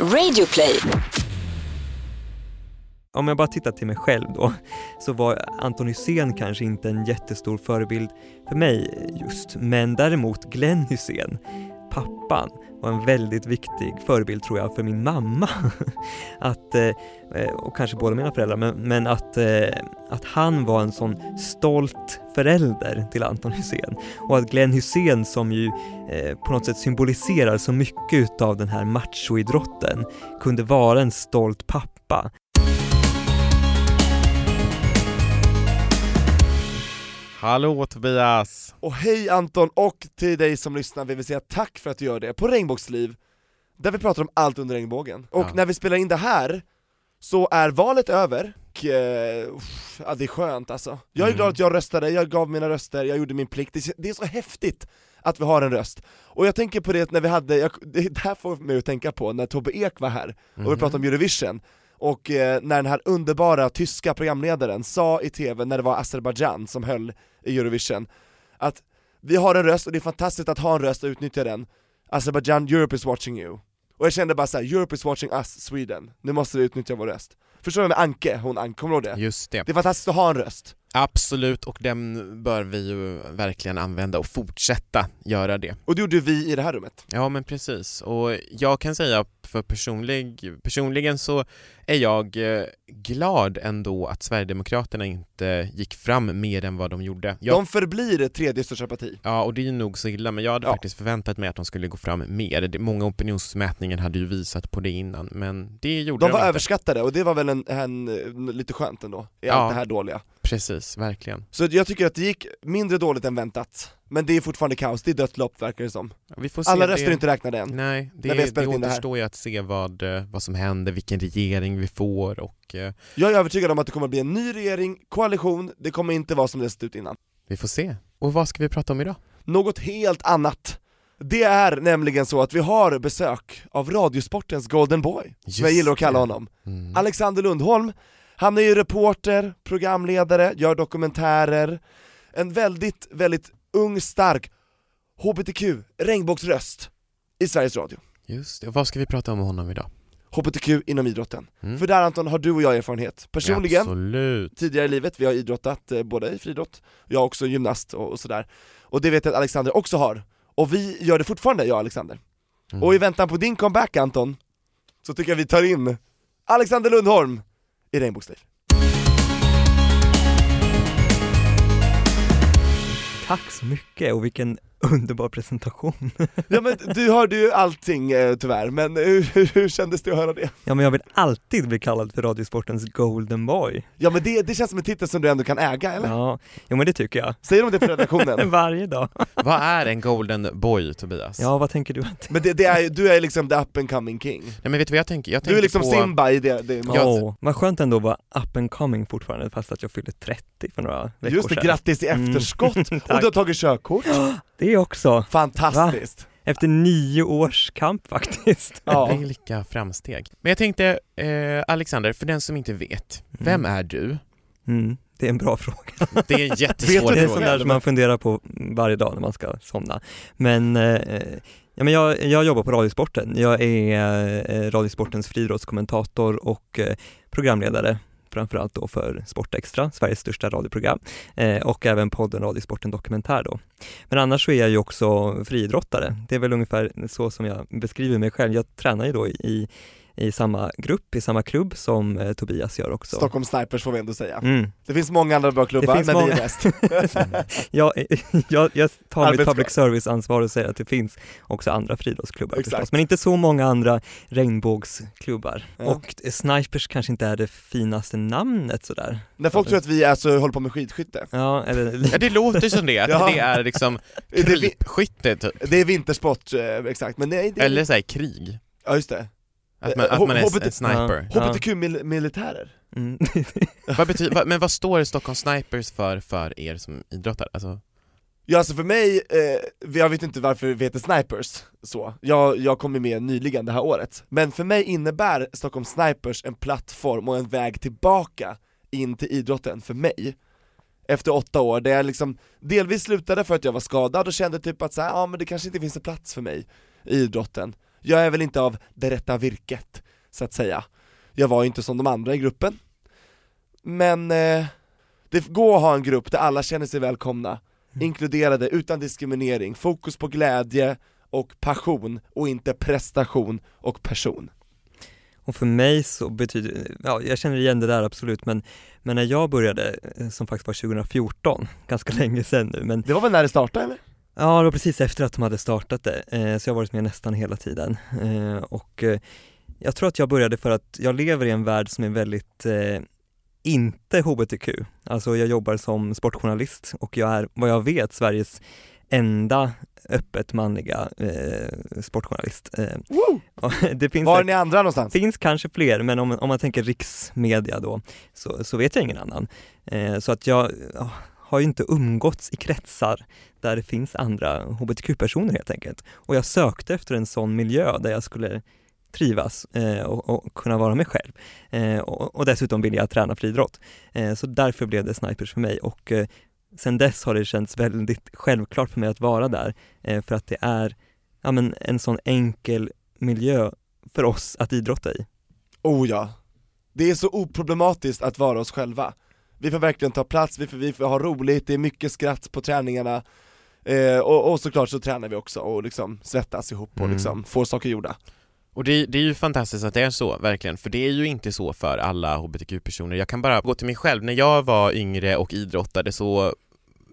Radioplay. Om jag bara tittar till mig själv då, så var Anton Hysén kanske inte en jättestor förebild för mig just, men däremot Glenn Hysén, pappan, var en väldigt viktig förebild tror jag för min mamma. att, eh, eh, och kanske båda mina föräldrar, men, men att, eh, att han var en sån stolt förälder till Anton Hysén. Och att Glenn Hysén som ju på något sätt symboliserar så mycket utav den här machoidrotten kunde vara en stolt pappa. Hallå Tobias! Och hej Anton, och till dig som lyssnar vill vi säga tack för att du gör det på Regnbågsliv, där vi pratar om allt under regnbågen. Och Ja. när vi spelar in det här, så är valet över, och, uff, ja, det är skönt alltså. Jag är Mm. glad att jag röstade, jag gav mina röster, jag gjorde min plikt, det, det är så häftigt att vi har en röst. Och jag tänker på det när vi hade, jag, det här får mig att tänka på när Tobbe Ek var här, och vi Mhm. pratade om Eurovision, och eh, när den här underbara tyska programledaren sa i TV när det var Azerbaijan som höll i Eurovision, att vi har en röst och det är fantastiskt att ha en röst och utnyttja den, Azerbaijan, Europe is watching you. Och jag kände bara såhär, Europe is watching us, Sweden, nu måste vi utnyttja vår röst. Förstår du med Anke, hon Anke, kommer du ihåg det? Just det. Det är fantastiskt att ha en röst. Absolut, och den bör vi ju verkligen använda och fortsätta göra det. Och det gjorde vi i det här rummet. Ja men precis, och jag kan säga för personlig, personligen så är jag eh, glad ändå att Sverigedemokraterna inte gick fram mer än vad de gjorde. Jag, De förblir tredje största parti. Ja, och det är nog så illa, men jag hade Ja. faktiskt förväntat mig att de skulle gå fram mer. Många opinionsmätningar hade ju visat på det innan, men det gjorde De var inte. överskattade och det var väl en, en, en lite skönt ändå, i Ja. allt det här dåliga. Precis, verkligen. Så jag tycker att det gick mindre dåligt än väntat, men det är fortfarande kaos, det är dött lopp verkar det som. Se Alla röster är inte räknade än. Nej, det, när vi det återstår ju att se vad, eh, vad som händer, vilken regering vi får och eh, Jag är övertygad om att det kommer att bli en ny regering, koalition, det kommer inte vara som det sett ut innan. vi får se. Och vad ska vi prata om idag? Något helt annat. Det är nämligen så att vi har besök av Radiosportens Golden Boy, som jag Just gillar att kalla honom. Mm. Alexander Lundholm, han är ju reporter, programledare, gör dokumentärer, en väldigt, väldigt ung, stark HBTQ, regnbågsröst i Sveriges Radio. Just det, och vad ska vi prata om med honom idag? HBTQ inom idrotten. Mm. För där Anton har du och jag erfarenhet. Personligen, Absolut. tidigare i livet, vi har idrottat eh, både i friidrott, jag är också gymnast och, och sådär. Och det vet jag att Alexander också har. Och vi gör det fortfarande, jag och Alexander. Mm. Och i väntan på din comeback Anton, så tycker jag vi tar in Alexander Lundholm i Regnbågsliv. Tack så mycket och vilken underbar presentation. Ja men du hörde ju allting eh, tyvärr, men hur, hur, hur kändes det att höra det? Ja men jag vill alltid bli kallad för Radiosportens Golden Boy. Ja men det, det känns som en titel som du ändå kan äga eller? Ja, jo men det tycker jag. Säger de det på redaktionen? Varje dag. Vad är en golden boy, Tobias? Ja, vad tänker du att Men det, det är, du är liksom the up and coming king. Nej men vet du vad jag tänker? Jag Du tänker är liksom på... Simba i det, det Ja, Ja. vad skönt ändå att vara up and coming fortfarande fast att jag fyllde 30 för några veckor Just det, sedan. grattis i Mm. efterskott! och Tack. du har tagit körkort? Det också, Fantastiskt! efter nio års kamp faktiskt. Ja. Vilka framsteg. Men jag tänkte, eh, Alexander, för den som inte vet, vem är du? Mm, det är en bra fråga. Det är en jättesvår du Det är sånt fråga. där som man funderar på varje dag när man ska somna. Men, eh, ja, men jag, jag jobbar på Radiosporten. Jag är eh, Radiosportens friidrottskommentator och eh, programledare framförallt då för Sportextra, Sveriges största radioprogram eh, och även podden Radiosporten Dokumentär då. Men annars så är jag ju också friidrottare. Det är väl ungefär så som jag beskriver mig själv. Jag tränar ju då i, i samma grupp, i samma klubb som eh, Tobias gör också. Stockholm Snipers får vi ändå säga. Mm. Det finns många andra bra klubbar, finns men vi många. är bäst. jag, jag, jag tar mitt public service-ansvar och säger att det finns också andra friidrottsklubbar förstås, men inte så många andra regnbågsklubbar. Ja. Och Snipers kanske inte är det finaste namnet sådär. När folk tror att vi alltså håller på med skidskytte, Ja, eller Ja det låter som det, att Ja. det är liksom vi- krypskytte typ. det är vintersport, eh, exakt, men nej, det är... Eller såhär krig. Ja just det, Att man, att man är HBT en sniper. Ja. HBTQ-militärer mm. Vad betyder, vad, men vad står Stockholm Snipers för, för er som idrottar? Alltså, Ja alltså för mig, eh, jag vet inte varför vi heter Snipers så, jag, jag kom med nyligen det här året Men för mig innebär Stockholm Snipers en plattform och en väg tillbaka in till idrotten för mig Efter åtta år, där jag liksom delvis slutade för att jag var skadad och kände typ att så här, ja men det kanske inte finns en plats för mig i idrotten jag är väl inte av det rätta virket, så att säga. Jag var ju inte som de andra i gruppen. Men eh, det går att ha en grupp där alla känner sig välkomna, Mm. inkluderade, utan diskriminering, fokus på glädje och passion och inte prestation och person. Och för mig så betyder, ja jag känner igen det där absolut men, men när jag började, eh, som faktiskt var 2014, ganska länge sedan nu men Det var väl när det startade eller? Ja, det var precis efter att de hade startat det, eh, så jag har varit med nästan hela tiden. Eh, och eh, jag tror att jag började för att jag lever i en värld som är väldigt inte HBTQ. Alltså jag jobbar som sportjournalist och jag är, vad jag vet, Sveriges enda öppet manliga eh, sportjournalist. Eh, det finns Var är ni andra någonstans? finns kanske fler, men om, om man tänker riksmedia då, så, så vet jag ingen annan. Eh, så att jag ja, har ju inte umgåtts i kretsar där det finns andra hbtq-personer helt enkelt. Och jag sökte efter en sån miljö där jag skulle trivas eh, och, och kunna vara mig själv. Eh, och, och dessutom vill jag träna friidrott. Eh, så därför blev det Snipers för mig och eh, sen dess har det känts väldigt självklart för mig att vara där eh, för att det är ja, men en sån enkel miljö för oss att idrotta i. Oh ja. Det är så oproblematiskt att vara oss själva. Vi får verkligen ta plats, vi får, vi får ha roligt, det är mycket skratt på träningarna eh, och, och såklart så tränar vi också och liksom svettas ihop och Mm. liksom får saker gjorda. Och det, det är ju fantastiskt att det är så, verkligen, för det är ju inte så för alla hbtq-personer. Jag kan bara gå till mig själv, när jag var yngre och idrottade så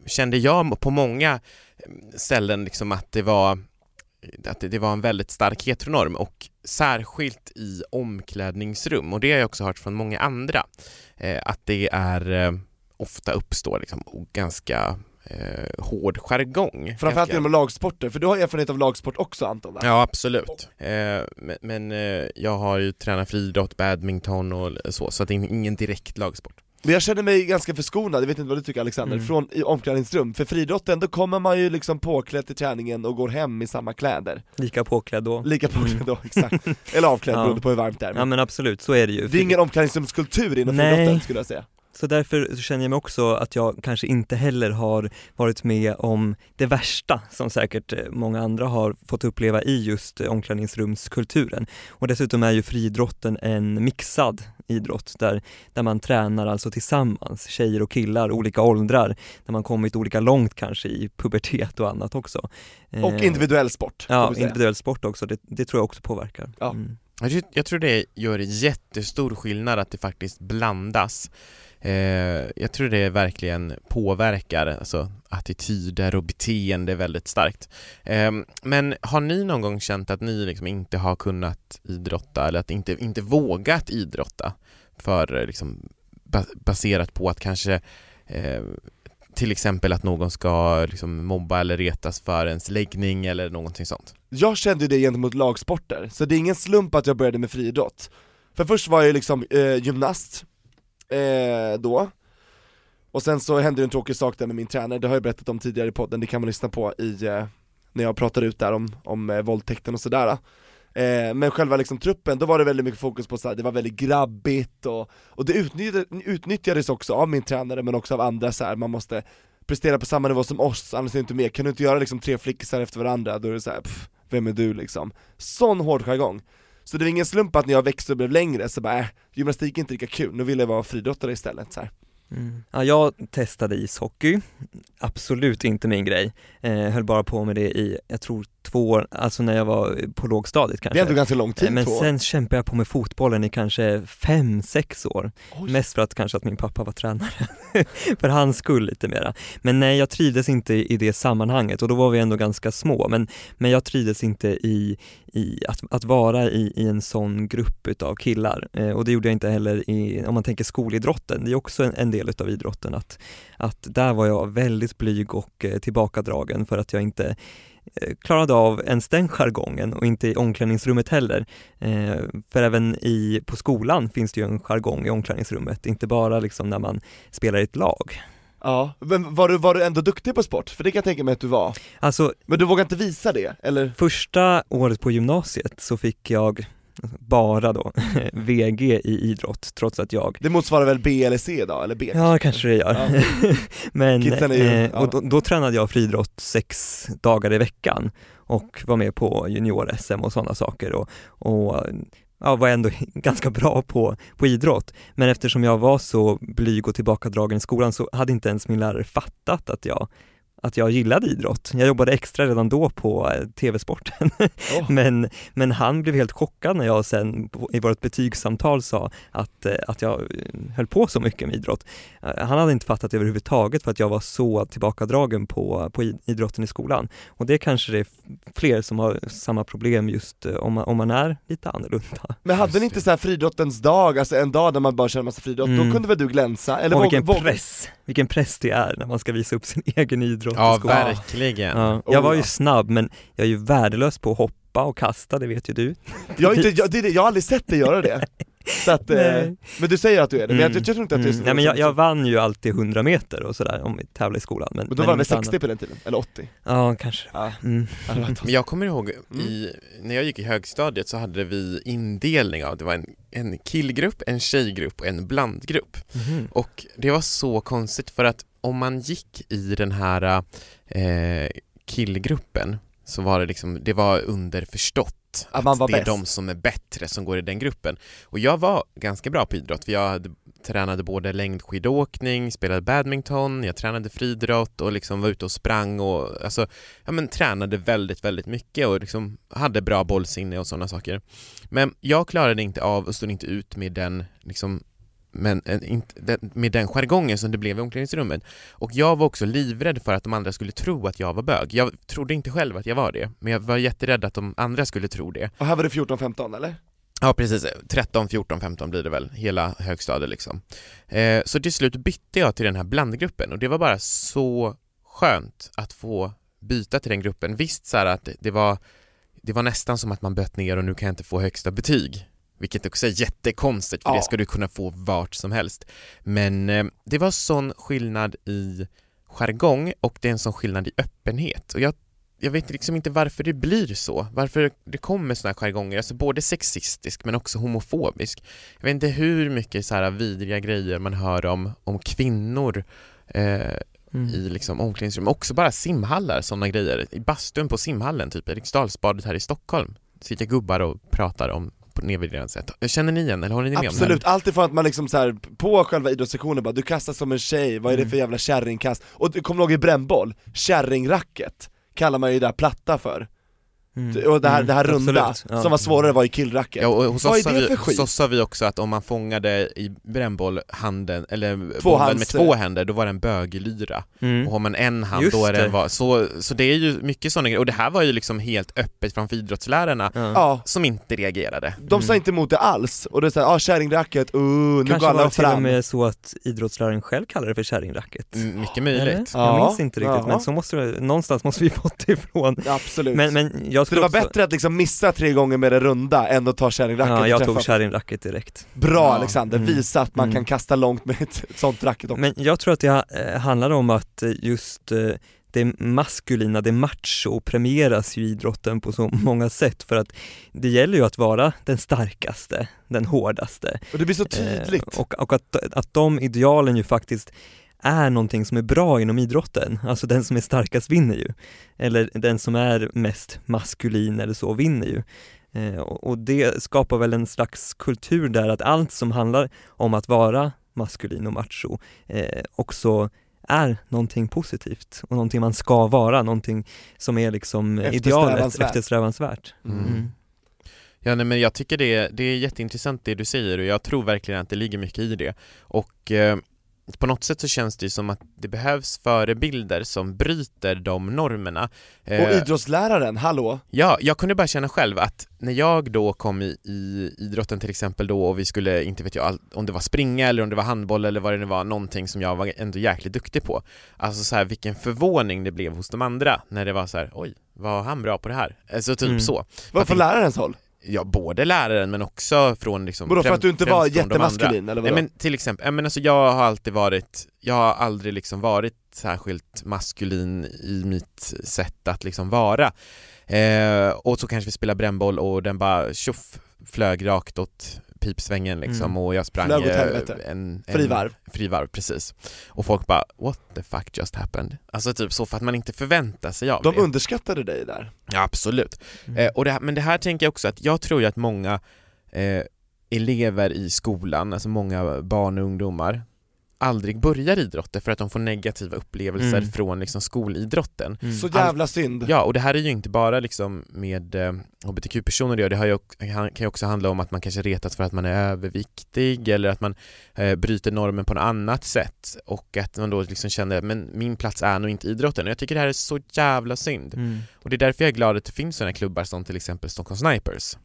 kände jag på många ställen liksom att det var att det, var en väldigt stark heteronorm och särskilt i omklädningsrum och det har jag också hört från många andra eh, att det är eh, ofta uppstår liksom ganska eh, hård jargong. Framförallt Ganska- genom lagsporter, för du har erfarenhet av lagsport också Anton va? Ja absolut, eh, men, men eh, jag har ju tränat friidrott, badminton och så, så det är ingen direkt lagsport. Men jag känner mig ganska förskonad, jag vet inte vad du tycker Alexander, Mm. från i omklädningsrum, för friidrotten då kommer man ju liksom påklädd till träningen och går hem i samma kläder Lika påklädd då. Lika påklädd Mm. då, exakt, eller avklädd Ja. beroende på hur varmt det är Ja men absolut, så är det ju. Det är ingen omklädningsrumskultur inom Nej. friidrotten skulle jag säga Så därför känner jag mig också att jag kanske inte heller har varit med om det värsta som säkert eh, många andra har fått uppleva i just eh, omklädningsrumskulturen. Och dessutom är ju friidrotten en mixad idrott där, där man tränar alltså tillsammans, tjejer och killar, olika åldrar, där man kommit olika långt kanske i pubertet och annat också. Och Eh, individuell sport, Ja, individuell sport också, det, det tror jag också påverkar. Ja. Mm. Jag tror det gör jättestor skillnad att det faktiskt blandas. Eh, jag tror det verkligen påverkar alltså, attityder och beteende väldigt starkt. Eh, men har ni någon gång känt att ni liksom inte har kunnat idrotta eller att inte, inte vågat idrotta för liksom, baserat på att kanske eh, till exempel att någon ska liksom, mobba eller retas för ens läggning eller någonting sånt? Jag kände det gentemot lagsporter, så det är ingen slump att jag började med friidrott För först var jag liksom eh, gymnast, eh, då Och sen så hände det en tråkig sak där med min tränare, det har jag berättat om tidigare i podden, det kan man lyssna på i, eh, när jag pratar ut där om, om eh, våldtäkten och sådär eh, Men själva liksom truppen, då var det väldigt mycket fokus på såhär, det var väldigt grabbigt och, och det utnyttjades, utnyttjades också av min tränare men också av andra så här. man måste prestera på samma nivå som oss, annars är det inte med, kan du inte göra liksom tre flickisar efter varandra, då är det såhär, pff, vem är du liksom? Sån hård jargong så det var ingen slump att när jag växte och blev längre så bara, äh, gymnastik är inte lika kul, nu vill jag vara friidrottare istället så här. Mm. Ja, jag testade ishockey, absolut inte min grej. Eh, höll bara på med det i, jag tror två år, alltså när jag var på lågstadiet Det är kanske. ändå ganska lång tid Men sen kämpade jag på med fotbollen i kanske fem, sex år. Oj. Mest för att kanske att min pappa var tränare, för hans skull lite mera. Men nej, jag trivdes inte i det sammanhanget och då var vi ändå ganska små. Men, men jag trivdes inte i, i att, att vara i, i en sån grupp utav killar. Eh, och det gjorde jag inte heller i, om man tänker skolidrotten, det är också en, en del utav idrotten att, att där var jag väldigt blyg och eh, tillbakadragen för att jag inte klarade av ens den jargongen och inte i omklädningsrummet heller. Eh, för även i, på skolan finns det ju en jargong i omklädningsrummet, inte bara liksom när man spelar i ett lag. Ja, men var du, var du ändå duktig på sport? För det kan jag tänka mig att du var Alltså Men du vågar inte visa det, eller? första året på gymnasiet så fick jag bara då VG i idrott, trots att jag Det motsvarar väl B eller C då, eller B? Ja, kanske det gör. Ja. Men, ju- eh, ja. och då, då tränade jag friidrott sex dagar i veckan och var med på junior-SM och sådana saker och, och ja, var ändå ganska bra på, på idrott. Men eftersom jag var så blyg och tillbakadragen i skolan så hade inte ens min lärare fattat att jag att jag gillade idrott. Jag jobbade extra redan då på eh, TV-sporten. Åh. Men, men han blev helt chockad när jag sen i vårt betygssamtal sa att, eh, att jag eh, höll på så mycket med idrott. Han hade inte fattat överhuvudtaget för att jag var så tillbakadragen på, på id- idrotten i skolan. Och det kanske det är fler som har samma problem just om man, om man är lite annorlunda. Men hade ni inte så här friidrottens dag, alltså en dag där man bara en massa friidrott, Mm. då kunde väl du glänsa? Eller och vilken våg- press, vilken press det är när man ska visa upp sin egen idrott Ja, i skolan. verkligen. Ja, Oh, jag var ju snabb men jag är ju värdelös på att hoppa och kasta, det vet ju du. Jag, har inte, jag, det, jag har aldrig sett dig göra det. Så att, eh, Nej. men du säger att du är det, men jag, Mm. jag tror inte att du är så Mm. Nej men jag, jag vann ju alltid 100 meter och sådär om vi tävlade i skolan. Men, Men då var det väl inget 60 annat. på den tiden? Eller 80? Ja, kanske. Ja. Mm. Men jag kommer ihåg, Mm. i, när jag gick i högstadiet så hade vi indelning av, det var en, en killgrupp, en tjejgrupp och en blandgrupp. Mhm. Och det var så konstigt för att om man gick i den här eh, killgruppen så var det liksom, det var underförstått Att man var det är bäst. de som är bättre som går i den gruppen. Och jag var ganska bra på idrott, för jag hade, tränade både längdskidåkning, spelade badminton, jag tränade friidrott och liksom var ute och sprang och alltså, ja men tränade väldigt, väldigt mycket och liksom hade bra bollsinne och sådana saker. Men jag klarade inte av och stod inte ut med den liksom men eh, med den jargongen som det blev i omklädningsrummet. Och jag var också livrädd för att de andra skulle tro att jag var bög. Jag trodde inte själv att jag var det, men jag var jätterädd att de andra skulle tro det. Och här var det 14-15 eller? Ja precis, 13, 14, 15 blir det väl, hela högstadiet liksom. Eh, så till slut bytte jag till den här blandgruppen och det var bara så skönt att få byta till den gruppen. Visst så att det- var, det var nästan som att man bött ner och nu kan jag inte få högsta betyg. Vilket också är jättekonstigt för Ja. det ska du kunna få vart som helst. Men eh, det var sån skillnad i jargong och det är en sån skillnad i öppenhet. Och jag jag vet liksom inte varför det blir så, varför det kommer såna här jargonger, alltså både sexistisk men också homofobisk. Jag vet inte hur mycket så här vidriga grejer man hör om, om kvinnor eh, Mm. i liksom omklädningsrum, också bara simhallar, sådana grejer. I bastun på simhallen, typ Eriksdalsbadet här i Stockholm, sitter gubbar och pratar om nedvärderande sätt. Känner ni igen eller håller ni med om det här? Absolut, allt ifrån att man liksom så här på själva idrottssektionen bara, du kastar som en tjej, vad är det Mm. för jävla kärringkast? Och du kommer ihåg i brännboll, kärringracket kallar man ju det där platta för. Mm. Och det här, Mm, det här runda. Ja. som var svårare var ju killracket. Ja, och hos Vad oss, är det vi, för skit? hos oss har vi också att om man fångade i brännboll handen, eller bollen med två händer, då var det en bögelyra. Mm. Och har man en hand Just då är det det. en va- så, så det är ju mycket sådana grejer, och det här var ju liksom helt öppet framför idrottslärarna Ja. Som inte reagerade. de sa Mm. inte emot det alls, och det är såhär, ja ah, kärringracket, uh, nu Kanske går alla var det till och fram. med så att idrottsläraren själv kallar det för kärringracket. Mm, Mycket Eller? möjligt. Jag Ja, minns inte riktigt, ja. men så måste det, någonstans måste vi fått det ifrån. Absolut. Men, men jag så det var också, bättre att liksom missa tre gånger med det runda än att ta kärringracket Ja, jag tog kärringracket direkt. Bra Ja. Alexander, Mm. visa att man Mm. kan kasta långt med ett sånt racket också. Men jag tror att det eh, handlar om att eh, just eh, det maskulina, det macho premieras ju i idrotten på så många sätt för att det gäller ju att vara den starkaste, den hårdaste. Och det blir så tydligt. Eh, och och att, att de idealen ju faktiskt är någonting som är bra inom idrotten, alltså den som är starkast vinner ju. Eller den som är mest maskulin eller så vinner ju. Eh, och, det skapar väl en slags kultur där att allt som handlar om att vara maskulin och macho eh, också är någonting positivt och någonting man ska vara, någonting som är liksom idealet, eftersträvansvärt. Mm. Mm. Ja nej, men jag tycker det, det är jätteintressant det du säger och jag tror verkligen att det ligger mycket i det. Och eh, på något sätt så känns det ju som att det behövs förebilder som bryter de normerna. Eh, Och idrottsläraren, hallå? Ja, jag kunde bara känna själv att när jag då kom i, i idrotten till exempel då och vi skulle, inte vet jag, om det var springa eller om det var handboll eller vad det nu var, någonting som jag var ändå jäkligt duktig på. Alltså så här, vilken förvåning det blev hos de andra när det var så här, oj, var han bra på det här? Alltså typ Mm. så. Vad från lärarens håll? Ja, både läraren men också från liksom Vadå för att du inte var jättemaskulin eller vadå? Nej men till exempel, ja, men alltså jag har alltid varit, jag har aldrig liksom varit särskilt maskulin i mitt sätt att liksom vara. Eh, och så kanske vi spelar brännboll och den bara tjoff flög rakt åt pipsvängen liksom Mm. och jag sprang Flög åt eh, helvete. en, en Frivarv. frivarv, precis. Och folk bara 'What the fuck just happened?' Alltså typ så för att man inte förväntar sig av De det. underskattade dig där. Ja absolut. Mm. Eh, och det, men det här tänker jag också att jag tror ju att många eh, elever i skolan, alltså många barn och ungdomar aldrig börjar idrotta för att de får negativa upplevelser Mm. från liksom skolidrotten. Mm. Så jävla synd. Ja, och det här är ju inte bara liksom med eh, hbtq-personer det, det har ju, kan kan ju också handla om att man kanske retas för att man är överviktig eller att man eh, bryter normen på något annat sätt och att man då liksom känner men min plats är nog inte idrotten och jag tycker det här är så jävla synd. Mm. Och det är därför jag är glad att det finns sådana klubbar som till exempel Stockholm Snipers.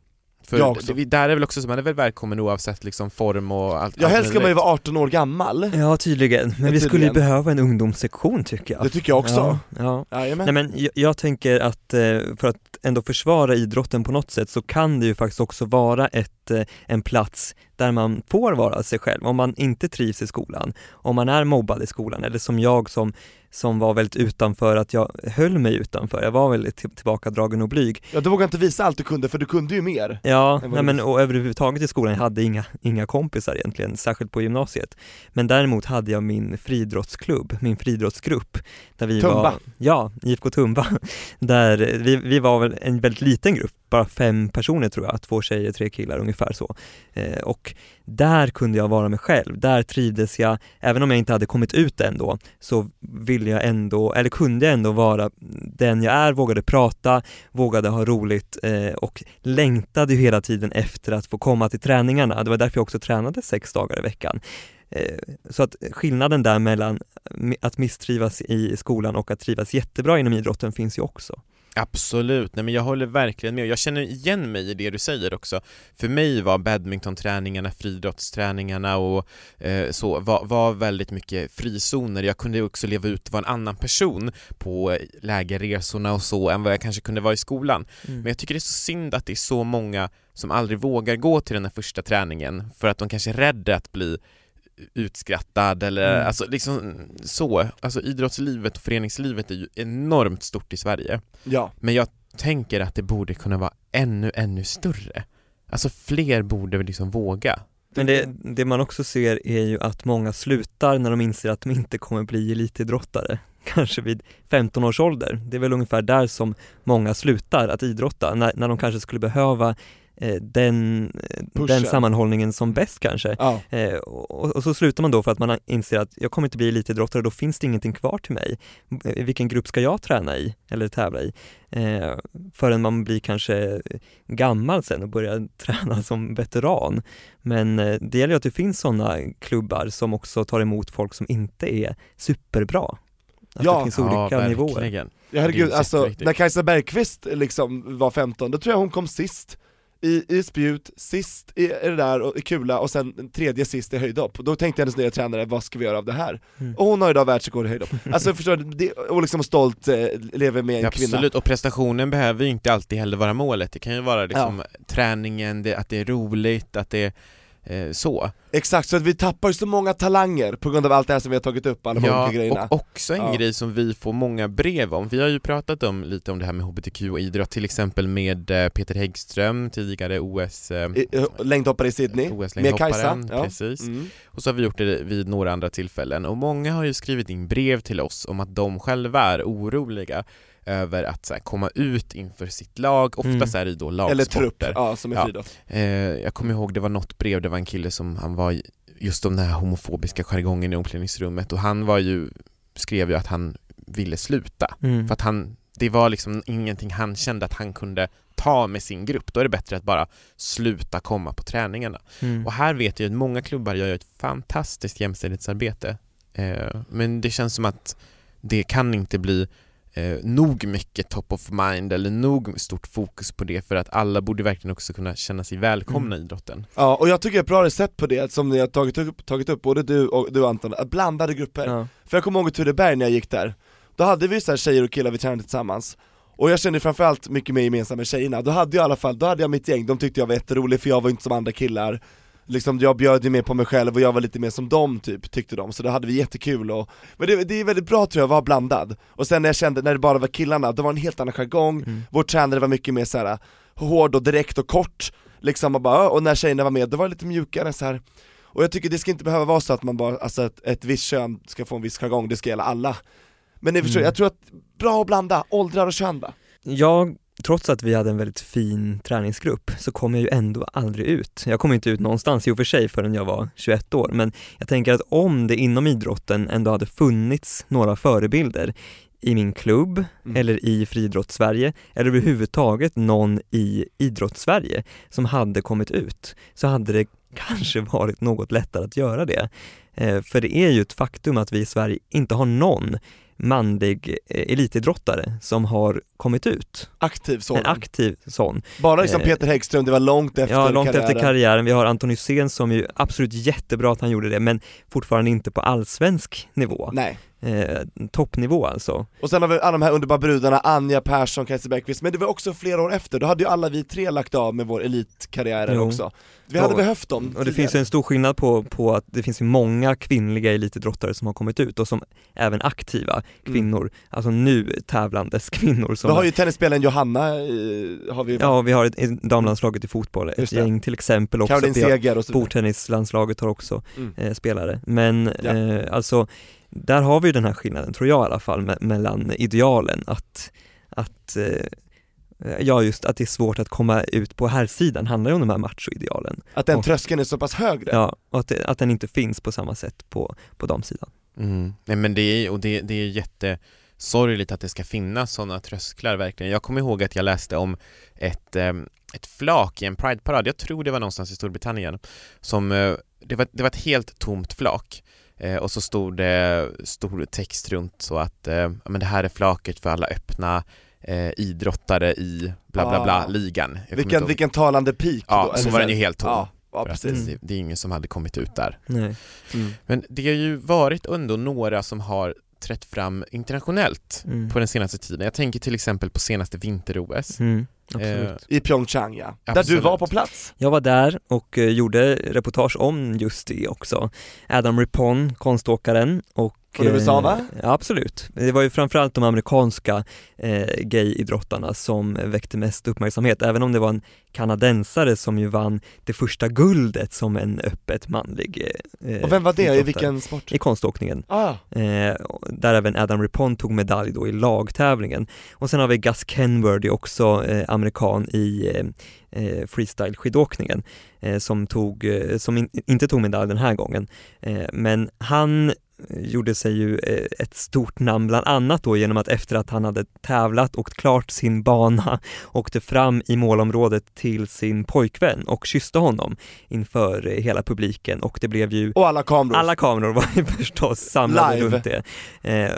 För Jag också. det, där är väl också så, man är väl välkommen oavsett liksom form och allt Ja helst ska man ju vara 18 år gammal. Ja tydligen, men vi skulle ju behöva en ungdomssektion tycker jag Det tycker jag också. Ja, ja. Nej men jag, jag tänker att eh, för att ändå försvara idrotten på något sätt så kan det ju faktiskt också vara ett, eh, en plats där man får vara sig själv, om man inte trivs i skolan, om man är mobbad i skolan eller som jag som, som var väldigt utanför, att jag höll mig utanför, jag var väldigt till- tillbakadragen och blyg. Ja du vågar inte visa allt du kunde för du kunde ju mer. Ja, nej men och överhuvudtaget i skolan, jag hade inga, inga kompisar egentligen, särskilt på gymnasiet. Men däremot hade jag min friidrottsklubb, min friidrottsgrupp. Där vi Tumba. Var, ja, IFK Tumba. Där vi, vi var väl en väldigt liten grupp, bara fem personer tror jag, två tjejer, tre killar ungefär så. Eh, och där kunde jag vara mig själv, där trivdes jag, även om jag inte hade kommit ut än då, så ville jag ändå, eller kunde jag ändå vara den jag är, vågade prata, vågade ha roligt eh, och längtade ju hela tiden efter att få komma till träningarna. Det var därför jag också tränade sex dagar i veckan. Eh, så att skillnaden där mellan att misstrivas i skolan och att trivas jättebra inom idrotten finns ju också. Absolut, nej men jag håller verkligen med och jag känner igen mig i det du säger också. För mig var badmintonträningarna, friidrottsträningarna och eh, så var, var väldigt mycket frizoner. Jag kunde också leva ut, vara en annan person på lägerresorna och så än vad jag kanske kunde vara i skolan. Men jag tycker det är så synd att det är så många som aldrig vågar gå till den här första träningen för att de kanske är rädda att bli utskrattad eller Mm. alltså liksom så. Alltså idrottslivet och föreningslivet är ju enormt stort i Sverige. Ja. Men jag tänker att det borde kunna vara ännu, ännu större. Alltså fler borde liksom våga. Men det, det man också ser är ju att många slutar när de inser att de inte kommer bli elitidrottare. Kanske vid 15 års ålder. Det är väl ungefär där som många slutar att idrotta, när, när de kanske skulle behöva eh, den, eh, Pushen. den sammanhållningen som bäst kanske. Ja. Eh, och, och så slutar man då för att man inser att jag kommer inte bli elitidrottare, då finns det ingenting kvar till mig. Eh, Vilken grupp ska jag träna i eller tävla i? Eh, förrän man blir kanske gammal sen och börjar träna som veteran. Men eh, det gäller ju att det finns sådana klubbar som också tar emot folk som inte är superbra. Att Ja. det finns olika nivåer. verkligen. Ja herregud, alltså när Kajsa Bergqvist liksom var 15, då tror jag hon kom sist i, i spjut, sist i, i det där och i kula och sen tredje sist i höjdhopp. Då tänkte hennes nya tränare, vad ska vi göra av det här? Mm. Och hon har idag världsrekord i höjdhopp. Alltså förstår du, det, och liksom stolt eh, lever med en Ja, kvinna. Absolut, och prestationen behöver ju inte alltid heller vara målet. Det kan ju vara liksom träningen, det, att det är roligt, att det är eh, så. Exakt, så att vi tappar ju så många talanger på grund av allt det här som vi har tagit upp, alla de olika grejerna. och också en Ja. grej som vi får många brev om. Vi har ju pratat om lite om det här med HBTQ och idrott, till exempel med eh, Peter Häggström, tidigare OS eh, i- Längdhoppare i Sydney, med Kajsa. Ja. precis. Mm. Och så har vi gjort det vid några andra tillfällen och många har ju skrivit in brev till oss om att de själva är oroliga över att så här, komma ut inför sitt lag, oftast är det då Eller lagsporter. trupp, ja som är Ja. friidrott. Eh, jag kommer ihåg, det var något brev, det var en kille som, han var just om den här homofobiska jargongen i omklädningsrummet och han var ju, skrev ju att han ville sluta. Mm. För att han, det var liksom ingenting han kände att han kunde ta med sin grupp. Då är det bättre att bara sluta komma på träningarna. Mm. Och här vet jag att många klubbar gör ett fantastiskt jämställdhetsarbete. Eh, men det känns som att det kan inte bli eh, nog mycket top of mind eller nog stort fokus på det för att alla borde verkligen också kunna känna sig välkomna i idrotten. Ja, och jag tycker ett bra recept på det, som ni har tagit upp, tagit upp både du och du Anton, att blandade grupper. Ja. För jag kommer ihåg i Tureberg när jag gick där, då hade vi så här tjejer och killar vi tränade tillsammans och jag kände framförallt mycket mer gemensamt med tjejerna, då hade jag i alla fall, då hade jag mitt gäng, de tyckte jag var jätterolig för jag var inte som andra killar Liksom jag bjöd ju mer på mig själv och jag var lite mer som dem typ, tyckte de, så då hade vi jättekul och Men det, det är väldigt bra tror jag att vara blandad, och sen när jag kände, när det bara var killarna, då var det en helt annan jargong, Mm. vår tränare var mycket mer så här hård och direkt och kort liksom och bara, och när tjejerna var med, då var det lite mjukare så här. Och jag tycker det ska inte behöva vara så att man bara, alltså ett, ett visst kön ska få en viss jargong, det ska gälla alla Men ni förstår, Mm. jag tror att, bra att blanda, åldrar och kön va? Jag, trots att vi hade en väldigt fin träningsgrupp, så kom jag ju ändå aldrig ut. Jag kom inte ut någonstans i och för sig förrän jag var 21 år, men jag tänker att om det inom idrotten ändå hade funnits några förebilder i min klubb Mm. eller i friidrotts-Sverige eller överhuvudtaget någon i idrotts-Sverige som hade kommit ut så hade det kanske varit något lättare att göra det. Eh, för det är ju ett faktum att vi i Sverige inte har någon manlig eh, elitidrottare som har kommit ut. Aktiv sådan. En aktiv sån. Bara liksom eh, Peter Häggström, det var långt efter Ja, långt karriären. efter karriären. Vi har Anton Hysén som ju absolut jättebra att han gjorde det, men fortfarande inte på allsvensk nivå. Nej. Eh, toppnivå alltså. Och sen har vi alla de här underbara brudarna, Anja Persson, Kajsa Bergqvist, men det var också flera år efter, då hade ju alla vi tre lagt av med vår elitkarriär också. Vi hade Ja, behövt dem Och det tidigare. finns ju en stor skillnad på, på att det finns ju många kvinnliga elitidrottare som har kommit ut och som även aktiva kvinnor, alltså nu tävlandes kvinnor som Vi har ju tennisspelaren Johanna, har vi Ja, vi har ett, ett damlandslaget i fotboll, ett gäng till exempel också. Caroline Seger och så. Bordtennislandslaget har också Mm. eh, spelare. Men Ja. eh, alltså, där har vi ju den här skillnaden, tror jag i alla fall, me- mellan idealen att, att eh, Ja just att det är svårt att komma ut på här sidan handlar ju om de här machoidealen. Att den Och- tröskeln är så pass högre. Ja, och att, det, att den inte finns på samma sätt på, på damsidan. Mm. Nej men det är, och det, det är jättesorgligt att det ska finnas sådana trösklar verkligen. Jag kommer ihåg att jag läste om ett, ehm, ett flak i en Pride-parad, jag tror det var någonstans i Storbritannien, som, eh, det var, det var ett helt tomt flak. Eh, och så stod det stor text runt så att eh, ja, men det här är flaket för alla öppna eh, idrottare i bla bla bla Ah. ligan. Vilken, vilken talande peak Ja, då, så var den ju helt tom. Ja, ja precis. det, det är ingen som hade kommit ut där. Nej. Mm. Men det har ju varit ändå några som har trätt fram internationellt Mm. på den senaste tiden. Jag tänker till exempel på senaste vinter-OS. Mm, absolut. Eh, I Pyeongchang ja, där Absolut. du var på plats. Jag var där och eh, gjorde reportage om just det också. Adam Rippon, konståkaren och Från USA, va? Absolut. Det var ju framförallt de amerikanska eh, gayidrottarna som väckte mest uppmärksamhet, även om det var en kanadensare som ju vann det första guldet som en öppet manlig eh, Och vem var det, i idrottare. vilken sport? I konståkningen. Ah, Eh, där även Adam Rippon tog medalj då i lagtävlingen. Och sen har vi Gus Kenworthy också eh, amerikan i eh, eh, freestyle-skidåkningen som, tog, som in, inte tog medalj den här gången. Men han gjorde sig ju eh, ett stort namn bland annat då genom att efter att han hade tävlat och klart sin bana åkte fram i målområdet till sin pojkvän och kysste honom inför eh, hela publiken och det blev ju och alla kameror. alla kameror var ju förstås samlade Live. runt det. Eh,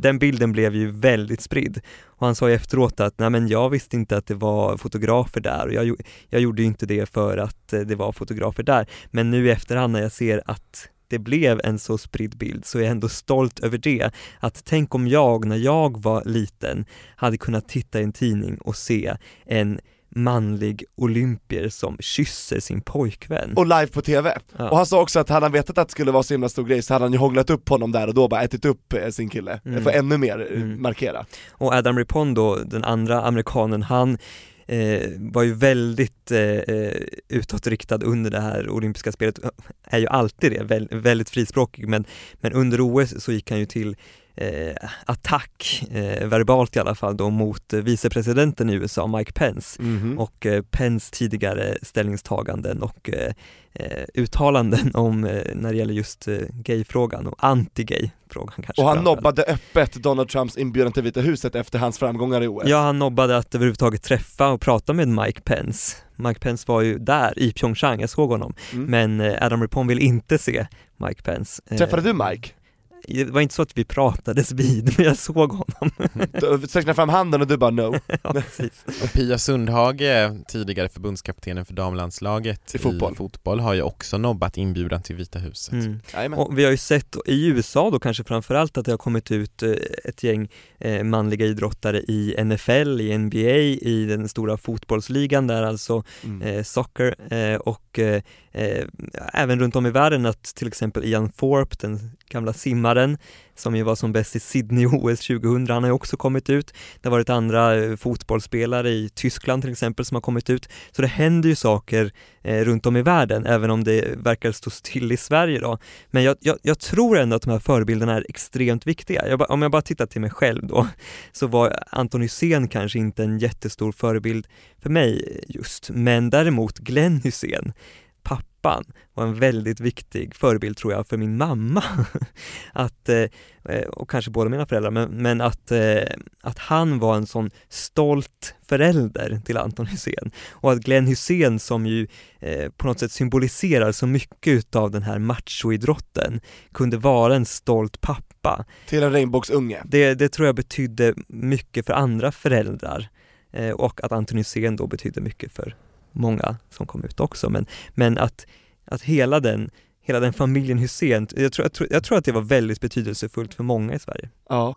den bilden blev ju väldigt spridd. Och han sa ju efteråt att, nej men jag visste inte att det var fotografer där och jag, jag gjorde ju inte det för att det var fotografer där. Men nu i efterhand när jag ser att det blev en så spridd bild så är jag ändå stolt över det. Att tänk om jag, när jag var liten, hade kunnat titta i en tidning och se en manlig olympier som kysser sin pojkvän. Och live på TV. Ja. Och han sa också att hade han vetat att det skulle vara så himla stor grej så hade han ju hånglat upp honom där och då bara ätit upp eh, sin kille, Mm. för ännu mer eh, Mm. markera. Och Adam Rippon då, den andra amerikanen, han eh, var ju väldigt eh, eh, utåtriktad under det här olympiska spelet, är ju alltid det, väldigt frispråkig, men, men under OS så gick han ju till eh, attack, eh, verbalt i alla fall då, mot vicepresidenten i USA, Mike Pence Mhm. och eh, Pence tidigare ställningstaganden och eh, eh, uttalanden om eh, när det gäller just gayfrågan och anti-gay-frågan kanske Och han nobbade öppet Donald Trumps inbjudan till Vita huset efter hans framgångar i OS. Ja, han nobbade att överhuvudtaget träffa och prata med Mike Pence. Mike Pence var ju där i Pyeongchang, jag såg honom. Mm. Men Adam Rippon vill inte se Mike Pence. Träffade du Mike? Det var inte så att vi pratades vid, men jag såg honom. Du sträckte fram handen och du bara no. ja, Pia Sundhage, tidigare förbundskaptenen för damlandslaget I fotboll. i fotboll, har ju också nobbat inbjudan till Vita huset. Mm. Och vi har ju sett i USA då kanske framförallt att det har kommit ut eh, ett gäng eh, manliga idrottare i NFL, i NBA, i den stora fotbollsligan där alltså Mm. eh, soccer eh, och även runt om i världen att till exempel Ian Thorpe, den gamla simmaren som ju var som bäst i Sydney OS 2000, han har ju också kommit ut. Det har varit andra eh, fotbollsspelare i Tyskland till exempel som har kommit ut. Så det händer ju saker eh, runt om i världen, även om det verkar stå still i Sverige då. Men jag, jag, jag tror ändå att de här förebilderna är extremt viktiga. Jag, om jag bara tittar till mig själv då, så var Anton Hysén kanske inte en jättestor förebild för mig just, men däremot Glenn Hysén pappan var en väldigt viktig förebild tror jag för min mamma. att, eh, och kanske båda mina föräldrar, men, men att, eh, att han var en sån stolt förälder till Anton Hysén och att Glenn Hysén som ju eh, på något sätt symboliserar så mycket utav den här machoidrotten kunde vara en stolt pappa. Till en regnbågsunge. Det, det tror jag betydde mycket för andra föräldrar och att Anton Hysén då betydde mycket för många som kom ut också, men, men att, att hela den hela den familjen Hussein, jag tror, jag, tror, jag tror att det var väldigt betydelsefullt för många i Sverige. Ja.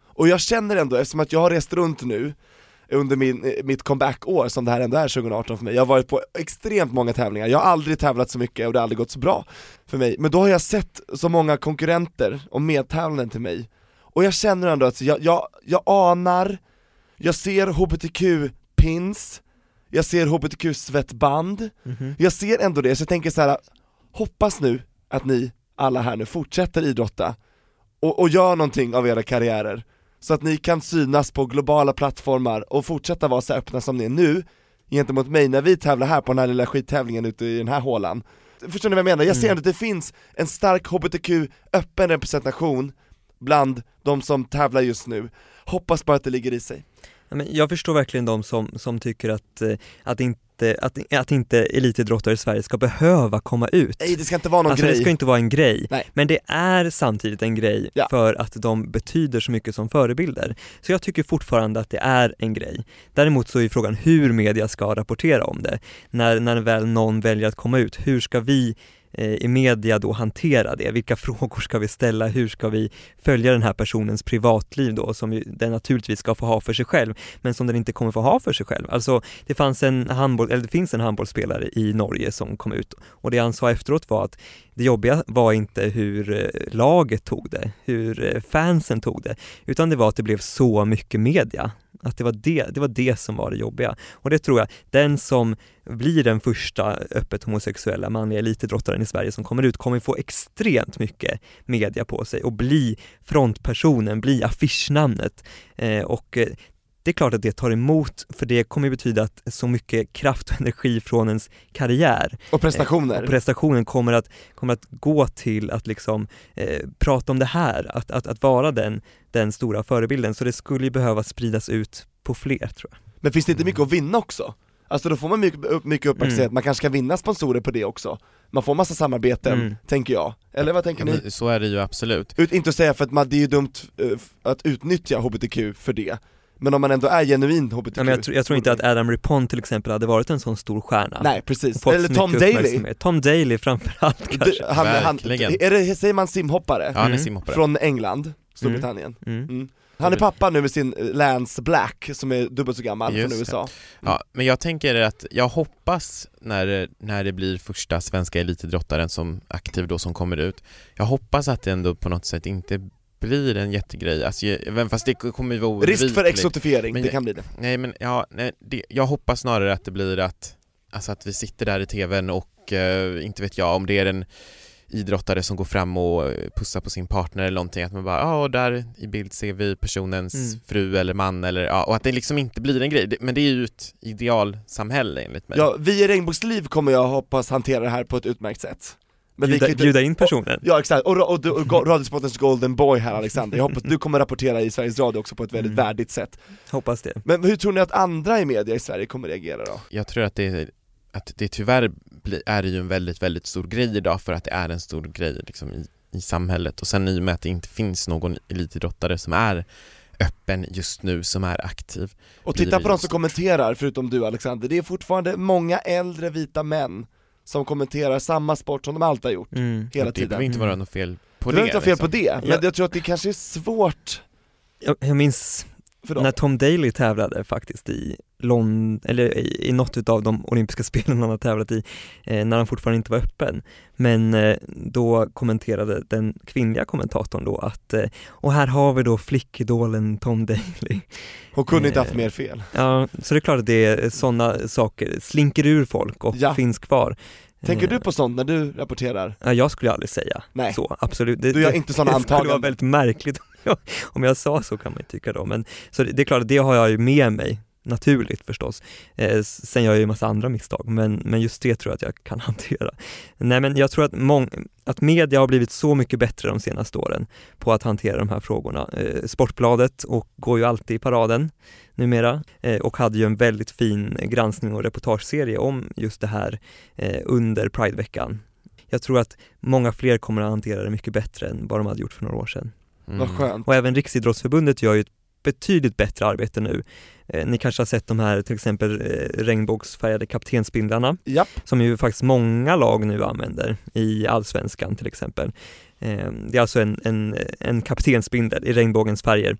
Och jag känner ändå, eftersom att jag har rest runt nu under min, eh, mitt comeback-år som det här ändå är 2018 för mig, jag har varit på extremt många tävlingar, jag har aldrig tävlat så mycket och det har aldrig gått så bra för mig, men då har jag sett så många konkurrenter och medtävlande till mig, och jag känner ändå att jag, jag, jag anar, jag ser hbtq-pins, jag ser hbtq-svettband, mm -hmm. jag ser ändå det, så jag tänker så här. hoppas nu att ni alla här nu fortsätter idrotta och, och gör någonting av era karriärer, så att ni kan synas på globala plattformar och fortsätta vara så öppna som ni är nu gentemot mig när vi tävlar här på den här lilla skittävlingen ute i den här hålan. Förstår ni vad jag menar? Jag ser mm. att det finns en stark hbtq öppen representation bland de som tävlar just nu. Hoppas bara att det ligger i sig. Jag förstår verkligen de som, som tycker att, eh, att inte att, att inte elitidrottare i Sverige ska behöva komma ut. Nej det ska inte vara någon alltså, grej. det ska inte vara en grej. Nej. Men det är samtidigt en grej ja. för att de betyder så mycket som förebilder. Så jag tycker fortfarande att det är en grej. Däremot så är frågan hur media ska rapportera om det. När, när väl någon väljer att komma ut, hur ska vi Eh, i media då hantera det? Vilka frågor ska vi ställa? Hur ska vi följa den här personens privatliv då som den naturligtvis ska få ha för sig själv men som den inte kommer få ha för sig själv. Alltså det fanns en handboll, eller det finns en handbollsspelare i Norge som kom ut och det han sa efteråt var att det jobbiga var inte hur eh, laget tog det, hur eh, fansen tog det, utan det var att det blev så mycket media att det var det, det var det som var det jobbiga. Och det tror jag, den som blir den första öppet homosexuella manliga elitidrottaren i Sverige som kommer ut kommer få extremt mycket media på sig och bli frontpersonen, bli affischnamnet. Eh, och eh, det är klart att det tar emot, för det kommer betyda att så mycket kraft och energi från ens karriär och prestationer, eh, och prestationen kommer att, kommer att gå till att liksom eh, prata om det här, att, att, att vara den, den stora förebilden. Så det skulle ju behöva spridas ut på fler tror jag. Men finns det inte mycket att vinna också? Alltså då får man mycket, mycket uppmärksamhet, mm. man kanske kan vinna sponsorer på det också Man får massa samarbeten, mm. tänker jag, eller vad tänker ja, ni? Så är det ju absolut Ut, Inte att säga för att man, det är ju dumt uh, att utnyttja HBTQ för det men om man ändå är genuin HBTQ ja, men jag, tror, jag tror inte att Adam Rippon till exempel hade varit en sån stor stjärna. Nej precis, eller Tom Daly. Tom Daly framförallt kanske. han, han, är det, säger man simhoppare? Ja han är simhoppare. Från England, Storbritannien. Mm. Mm. Han är pappa nu med sin Lance Black som är dubbelt så gammal Just från USA. Mm. Ja, men jag tänker att jag hoppas när, när det blir första svenska elitidrottaren som aktiv då som kommer ut Jag hoppas att det ändå på något sätt inte blir en jättegrej, alltså, även fast det kommer ju vara Risk för exotifiering, men, det kan bli det Nej men ja, nej, det, jag hoppas snarare att det blir att, alltså att vi sitter där i tvn och, uh, inte vet jag, om det är en idrottare som går fram och pussar på sin partner eller någonting, att man bara ja, och där i bild ser vi personens mm. fru eller man eller ja, och att det liksom inte blir en grej, men det är ju ett idealsamhälle enligt mig. Ja, vi i Regnbågsliv kommer jag hoppas hantera det här på ett utmärkt sätt. Men bjuda, vi bjuda in personen? Och, ja exakt, och, och, och, och Radiosportens golden boy här Alexander, jag hoppas du kommer rapportera i Sveriges Radio också på ett väldigt mm. värdigt sätt Hoppas det Men hur tror ni att andra i media i Sverige kommer reagera då? Jag tror att det, att det tyvärr bli, är det ju en väldigt, väldigt stor grej idag för att det är en stor grej liksom i, i samhället och sen i och med att det inte finns någon elitidrottare som är öppen just nu, som är aktiv. Och blir titta på de som kommenterar, förutom du Alexander, det är fortfarande många äldre vita män som kommenterar samma sport som de alltid har gjort, Mm. hela det tiden. behöver inte vara något fel på det det. inte vara fel på liksom. det, men Ja. jag tror att det kanske är svårt Jag, jag minns när Tom Daley tävlade faktiskt i London, eller i, i något av de olympiska spelen han har tävlat i, eh, när han fortfarande inte var öppen. Men eh, då kommenterade den kvinnliga kommentatorn då att, eh, och här har vi då flickidolen Tom Daley. Hon kunde inte Eh, haft mer fel. Ja, så det är klart att det är sådana saker, slinker ur folk och Ja. finns kvar. Tänker Eh, du på sånt när du rapporterar? Ja, jag skulle aldrig säga Nej. så, absolut. Det, Du gör inte sådana Det skulle vara antaganden. väldigt märkligt om jag, om jag sa så kan man ju tycka då, men så det, det är klart det har jag ju med mig naturligt förstås. Eh, sen gör jag ju massa andra misstag, men, men just det tror jag att jag kan hantera. Nej men jag tror att, mång, att media har blivit så mycket bättre de senaste åren på att hantera de här frågorna. Eh, Sportbladet och går ju alltid i paraden numera eh, och hade ju en väldigt fin granskning och reportageserie om just det här eh, under Prideveckan. Jag tror att många fler kommer att hantera det mycket bättre än vad de hade gjort för några år sedan. Mm. Och även Riksidrottsförbundet gör ju ett betydligt bättre arbete nu. Eh, ni kanske har sett de här till exempel eh, regnbågsfärgade kaptensbindlarna Japp, som ju faktiskt många lag nu använder i allsvenskan till exempel. Eh, det är alltså en, en, en kaptensbindel i regnbågens färger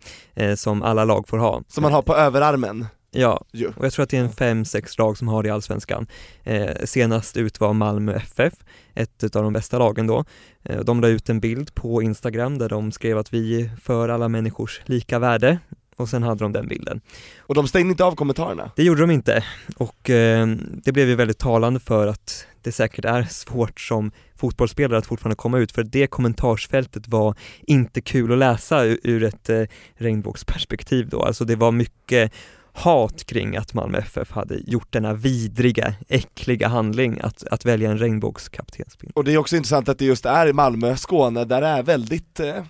som alla lag får ha. som man har på överarmen Ja, och jag tror att det är en fem, sex lag som har det i Allsvenskan. Eh, senast ut var Malmö FF, ett av de bästa lagen då. Eh, de la ut en bild på Instagram där de skrev att vi för alla människors lika värde och sen hade de den bilden. Och de stängde inte av kommentarerna. Det gjorde de inte och eh, det blev ju väldigt talande för att det säkert är svårt som fotbollsspelare att fortfarande komma ut för det kommentarsfältet var inte kul att läsa ur, ur ett eh, regnbågsperspektiv då, alltså det var mycket hat kring att Malmö FF hade gjort denna vidriga, äckliga handling att, att välja en regnbågskaptensbindel. Och det är också intressant att det just är i Malmö, Skåne, där det är väldigt, eh, eh,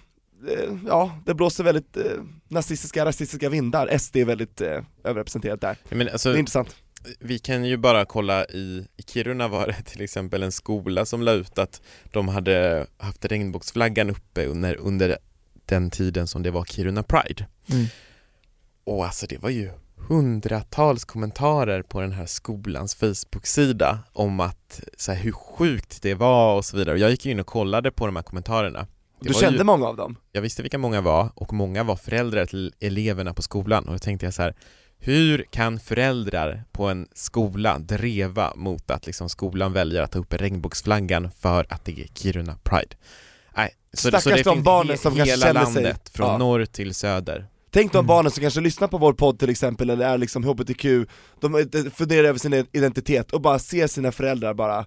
ja, det blåser väldigt eh, nazistiska, rasistiska vindar. SD är väldigt eh, överrepresenterat där. Men Det alltså, är intressant. vi kan ju bara kolla i, i Kiruna var det till exempel en skola som la ut att de hade haft regnbågsflaggan uppe under, under den tiden som det var Kiruna Pride. Mm. Och alltså det var ju hundratals kommentarer på den här skolans Facebook-sida om att så här, hur sjukt det var och så vidare. Och jag gick in och kollade på de här kommentarerna. Det Du kände ju, många av dem? Jag visste vilka många var och många var föräldrar till eleverna på skolan och då tänkte jag så här hur kan föräldrar på en skola dreva mot att liksom skolan väljer att ta upp regnbågsflaggan för att det är Kiruna Pride? Nej, så, Stackars så det de finns barnen som kanske hela sig- landet, från Ja. norr till söder. Tänk de Mm. barnen som kanske lyssnar på vår podd till exempel, eller är liksom HBTQ, de eh, funderar över sin identitet och bara ser sina föräldrar bara,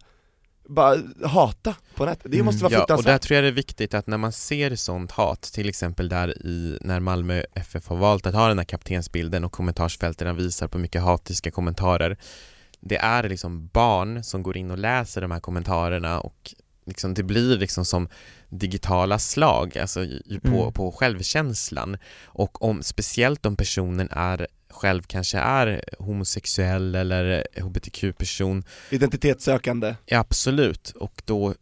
bara hata på nätet. Det Mm. måste vara Ja, och där tror jag det är viktigt att när man ser sånt hat, till exempel där i, när Malmö FF har valt att ha den här kaptensbilden och kommentarsfälten visar på mycket hatiska kommentarer Det är liksom barn som går in och läser de här kommentarerna och liksom, det blir liksom som digitala slag, alltså på, Mm. på självkänslan och om, speciellt om personen är själv kanske är homosexuell eller hbtq-person Identitetssökande. Ja, absolut, och då,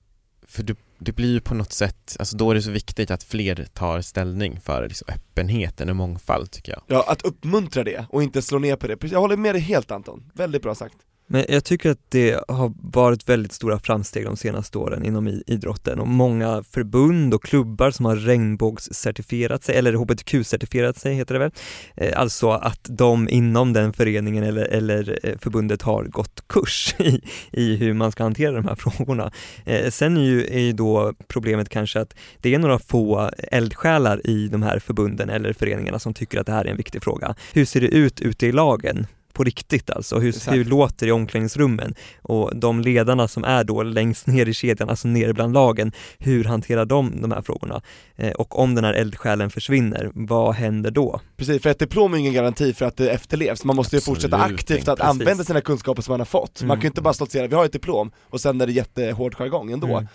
för det, det blir ju på något sätt, alltså då är det så viktigt att fler tar ställning för liksom öppenheten och mångfald tycker jag. Ja, att uppmuntra det och inte slå ner på det. Jag håller med dig helt Anton, väldigt bra sagt. Men jag tycker att det har varit väldigt stora framsteg de senaste åren inom idrotten och många förbund och klubbar som har regnbågscertifierat sig, eller hbtq-certifierat sig heter det väl. Eh, alltså att de inom den föreningen eller, eller eh, förbundet har gått kurs i, i hur man ska hantera de här frågorna. Eh, sen är ju, är ju då problemet kanske att det är några få eldsjälar i de här förbunden eller föreningarna som tycker att det här är en viktig fråga. Hur ser det ut ute i lagen? På riktigt alltså, hur, Exakt. hur låter det i omklädningsrummen? Och de ledarna som är då längst ner i kedjan, alltså nere bland lagen, hur hanterar de de här frågorna? Eh, och om den här eldsjälen försvinner, vad händer då? Precis, för ett diplom är ingen garanti för att det efterlevs, man måste ju Absolut fortsätta aktivt att precis. använda sina kunskaper som man har fått. Man Mm. kan ju inte bara stoltsera, vi har ett diplom, och sen är det jättehård jargong ändå. Mm.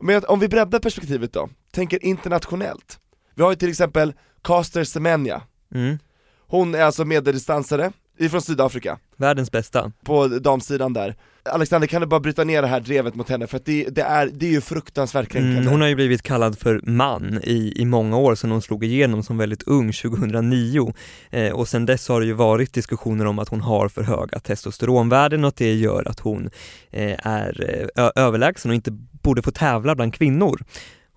Men om vi breddar perspektivet då, tänker internationellt. Vi har ju till exempel Caster Semenya, Mm. hon är alltså medeldistansare ifrån Sydafrika, Världens bästa. på damsidan där. Alexander kan du bara bryta ner det här drevet mot henne för att det, det är, det är ju fruktansvärt kränkande. Mm, hon har ju blivit kallad för man i, i många år sedan hon slog igenom som väldigt ung 2009 eh, och sen dess har det ju varit diskussioner om att hon har för höga testosteronvärden och att det gör att hon eh, är eh, överlägsen och inte borde få tävla bland kvinnor.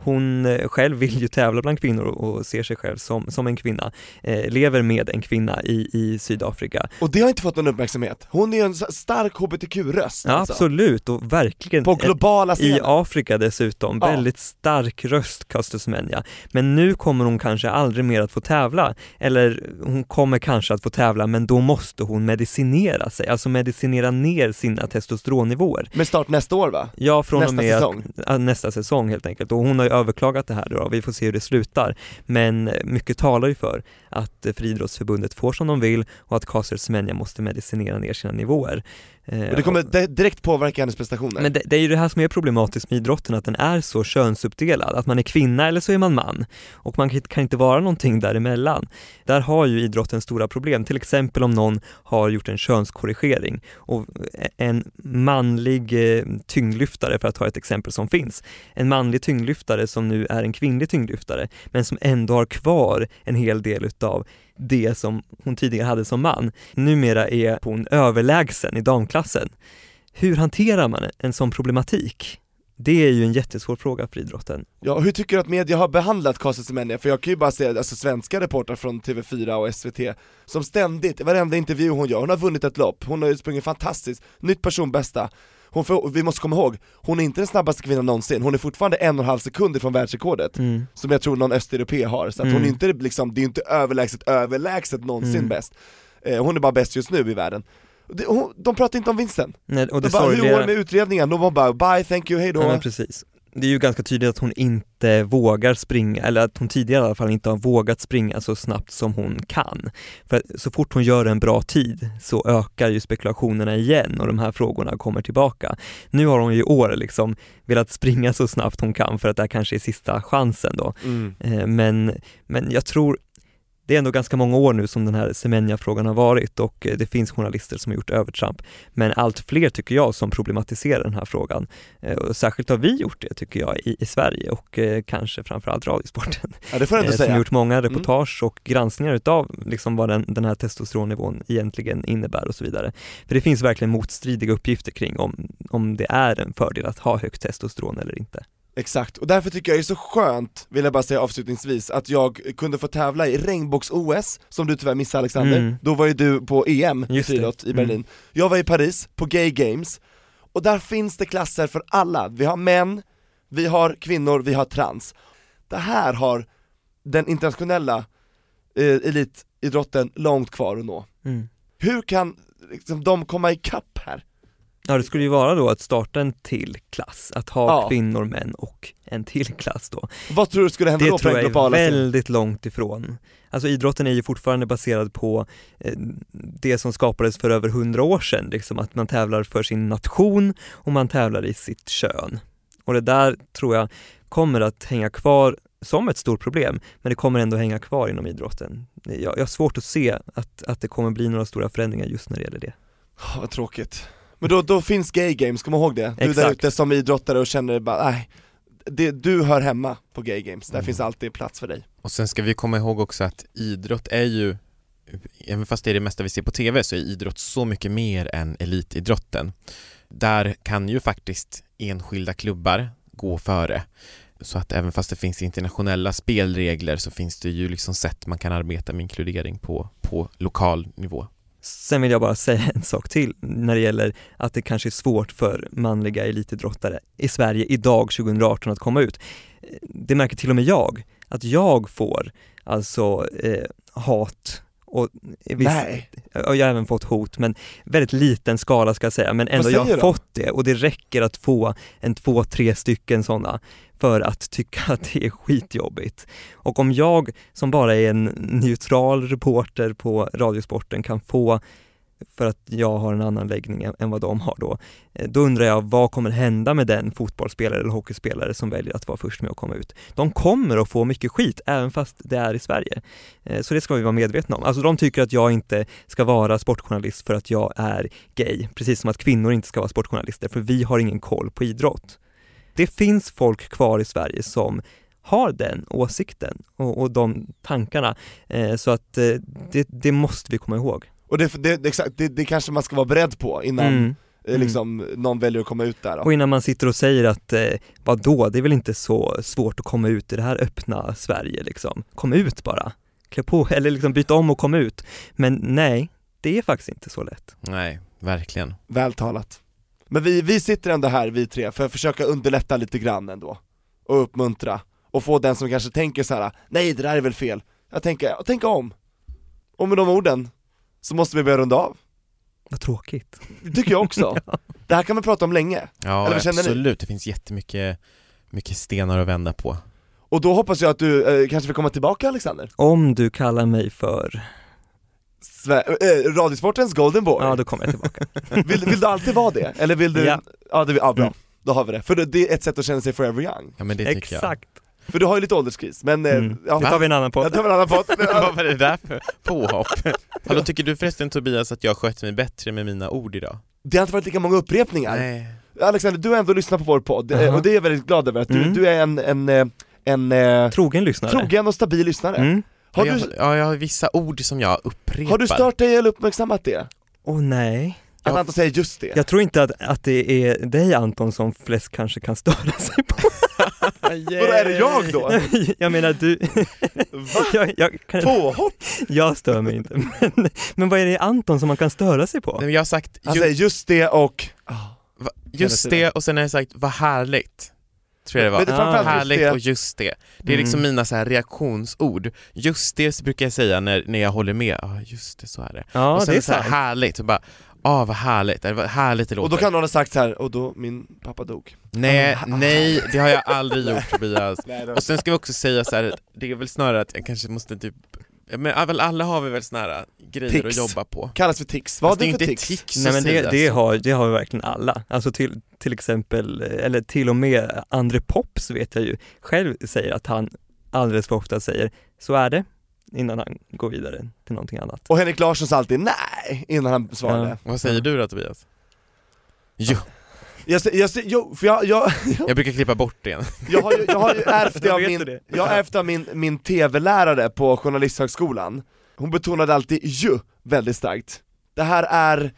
Hon eh, själv vill ju tävla bland kvinnor och ser sig själv som, som en kvinna, eh, lever med en kvinna i, i Sydafrika. Och det har inte fått någon uppmärksamhet. Hon är en stark hbtq-röst Ja, alltså. absolut och verkligen På globala i scenen. Afrika dessutom, Ja. väldigt stark röst Caster Semenya. Men nu kommer hon kanske aldrig mer att få tävla, eller hon kommer kanske att få tävla men då måste hon medicinera sig, alltså medicinera ner sina testosteronnivåer. Med start nästa år va? Ja, från Nästa och med säsong. nästa säsong helt enkelt. Och hon har överklagat det här då, vi får se hur det slutar. Men mycket talar ju för att Friidrottsförbundet får som de vill och att Caster Semenya måste medicinera ner sina nivåer. Eh, Och det kommer di- direkt påverka hennes prestationer. men det, det är ju det här som är problematiskt med idrotten, att den är så könsuppdelad, att man är kvinna eller så är man man. Och man kan kan inte vara någonting däremellan. Där har ju idrotten stora problem, till exempel om någon har gjort en könskorrigering och en manlig eh, tyngdlyftare, för att ta ett exempel som finns, en manlig tyngdlyftare som nu är en kvinnlig tyngdlyftare, men som ändå har kvar en hel del utav det som hon tidigare hade som man. Numera är hon överlägsen i damklassen. Hur hanterar man en sån problematik? Det är ju en jättesvår fråga för idrotten. Ja, hur tycker du att media har behandlat Casa Semenya? För jag kan ju bara säga, alltså svenska reportrar från TV4 och SVT, som ständigt, i varenda intervju hon gör, hon har vunnit ett lopp, hon har ju sprungit fantastiskt, nytt personbästa, hon får, vi måste komma ihåg, hon är inte den snabbaste kvinnan någonsin, hon är fortfarande en och en halv sekund ifrån världsrekordet, Mm. som jag tror någon östeuropé har, så att hon Mm. är inte liksom, det är inte överlägset överlägset någonsin Mm. bäst. Eh, hon är bara bäst just nu i världen. Det, hon, de pratar inte om vinsten, Nej, och de det bara, hur går det med utredningen? De bara 'bye, thank you, hejdå' Ja, precis. Det är ju ganska tydligt att hon inte vågar springa, eller att hon tidigare i alla fall inte har vågat springa så snabbt som hon kan. För så fort hon gör en bra tid så ökar ju spekulationerna igen och de här frågorna kommer tillbaka. Nu har hon ju i år liksom velat springa så snabbt hon kan för att det här kanske är sista chansen då. Mm. Eh, Men, men jag tror det är ändå ganska många år nu som den här Semenya-frågan har varit och eh, det finns journalister som har gjort övertramp. Men allt fler tycker jag som problematiserar den här frågan. Eh, Och särskilt har vi gjort det tycker jag i, i Sverige och eh, kanske framförallt Radiosporten. Ja det får jag ändå Som säga. gjort många reportage och granskningar utav liksom vad den, den här testosteronnivån egentligen innebär och så vidare. För det finns verkligen motstridiga uppgifter kring om, om det är en fördel att ha högt testosteron eller inte. Exakt, och därför tycker jag det är så skönt, vill jag bara säga avslutningsvis, att jag kunde få tävla i regnbågs-OS, som du tyvärr missade Alexander, Mm. då var ju du på EM i Just det. friidrott i Mm. Berlin. Jag var i Paris, på Gay Games, och där finns det klasser för alla. Vi har män, vi har kvinnor, vi har trans. Det här har den internationella eh, elitidrotten långt kvar att nå. Mm. Hur kan liksom, de komma ikapp här? Ja det skulle ju vara då att starta en till klass, att ha Ja. kvinnor, män och en till klass då. Vad tror du skulle hända Det då på tror den jag är globala scenen? väldigt långt ifrån. Alltså idrotten är ju fortfarande baserad på eh, det som skapades för över hundra år sedan, liksom att man tävlar för sin nation och man tävlar i sitt kön. Och det där tror jag kommer att hänga kvar som ett stort problem, men det kommer ändå hänga kvar inom idrotten. Jag, jag har svårt att se att, att det kommer bli några stora förändringar just när det gäller det. Åh, vad tråkigt. Men då, då finns gay games, kom ihåg det. Du där Exakt. ute som idrottare och känner bara, nej, det, du hör hemma på gay games, där Mm. finns alltid plats för dig. Och sen ska vi komma ihåg också att idrott är ju, även fast det är det mesta vi ser på TV, så är idrott så mycket mer än elitidrotten. Där kan ju faktiskt enskilda klubbar gå före. Så att även fast det finns internationella spelregler så finns det ju liksom sätt man kan arbeta med inkludering på, på lokal nivå. Sen vill jag bara säga en sak till när det gäller att det kanske är svårt för manliga elitidrottare i Sverige idag 2018 att komma ut. Det märker till och med jag, att jag får alltså eh, hat och viss, Nej. jag har även fått hot, men väldigt liten skala ska jag säga, men ändå jag har de? fått det och det räcker att få en två, tre stycken sådana för att tycka att det är skitjobbigt. Och om jag som bara är en neutral reporter på Radiosporten kan få för att jag har en annan läggning än, vad de har då. Eh, då undrar jag, vad kommer hända med den fotbollsspelare eller hockeyspelare som väljer att vara först med att komma ut? De kommer att få mycket skit, även fast det är i Sverige. Eh, så det ska vi vara medvetna om. Alltså de tycker att jag inte ska vara sportjournalist för att jag är gay, precis som att kvinnor inte ska vara sportjournalister, för vi har ingen koll på idrott. Det finns folk kvar i Sverige som har den åsikten och, och de tankarna, eh, så att det, det måste vi komma ihåg. Och det, det, det, exakt, det, det kanske man ska vara beredd på innan Mm. eh, liksom, någon väljer att komma ut där då. Och innan man sitter och säger att, eh, vadå, det är väl inte så svårt att komma ut i det här öppna Sverige liksom. Kom ut bara. Klä på, eller liksom byt om och kom ut. Men nej, det är faktiskt inte så lätt. Nej, verkligen. Vältalat. Men vi, vi sitter ändå här vi tre för att försöka underlätta lite grann ändå, och uppmuntra, och få den som kanske tänker så här: nej det där är väl fel, jag tänker, tänka om. Och med de orden, så måste vi börja runda av. Vad tråkigt. Det tycker jag också. Det här kan man prata om länge. Ja, Eller vad känner ni? absolut. Det finns jättemycket mycket stenar att vända på. Och då hoppas jag att du eh, kanske vill komma tillbaka Alexander? Om du kallar mig för, Sve- eh, Radiosportens golden boy. ja då kommer jag tillbaka. Vill, vill du alltid vara det? Eller vill du? Ja. ja, det, ja bra. Mm. Då har vi det. För det- det är ett sätt att känna sig forever young. Ja men det tycker jag. För du har ju lite ålderskris, men eh, Mm. ja, Det tar vi en annan jag podd. tar en annan podd. Vad var det där för påhopp? Hallå, tycker du förresten Tobias att jag skötte mig bättre med mina ord idag? Det har inte varit lika många upprepningar. Nej. Alexander, du har ändå lyssnat på vår podd, eh, Aha. och det är jag väldigt glad över, att du, Mm. du är en, en, eh, en Trogen lyssnare. trogen och stabil lyssnare. Mm. Har, jag, du, ja, jag har vissa ord som jag upprepar. har du stört dig eller uppmärksammat det? Åh nej. Att. Anton säger just det? Jag tror inte att, att det är dig Anton som flest kanske kan störa sig på. Vadå, är det jag då? jag menar du, Va? jag, jag, kan, Påhopp? jag stör mig inte. Men, men vad är det Anton som man kan störa sig på? Nej, men jag har sagt Han ju, säger just det och... Ah. va, just det och sen har jag sagt vad härligt. Tror jag det var. Men det är framförallt just härligt det. och just det. Det är liksom Mm. mina så här reaktionsord. Just det så brukar jag säga när, när jag håller med. Ja, just det, så är det. Ja, och sen det är så här sant. härligt, och bara ah vad härligt, eller vad härligt det låter. Och då kan någon ha sagt så här, och då min pappa dog. Nej, nej, det har jag aldrig gjort Tobias. Och sen ska vi också säga så här, det är väl snarare att jag kanske måste typ men alla, har vi väl såna här grejer Tics. att jobba på. Kallas för tics. Vad det är du för inte tics? tics Nej men det, det, har, det har verkligen alla. Alltså till, till exempel, eller till och med André Pops vet jag ju själv säger att han alldeles för ofta säger så är det innan han går vidare till någonting annat. Och Henrik Larsson sa alltid nej innan han svarade. Vad säger du då Tobias? Jo, Jag, jag, jo, för jag, jag, jag brukar klippa bort det igen. jag, har, ju, jag har ju ärvt det av min, det. jag har ärvt av min, min tv-lärare på Journalisthögskolan Hon betonade alltid ju väldigt starkt Det här är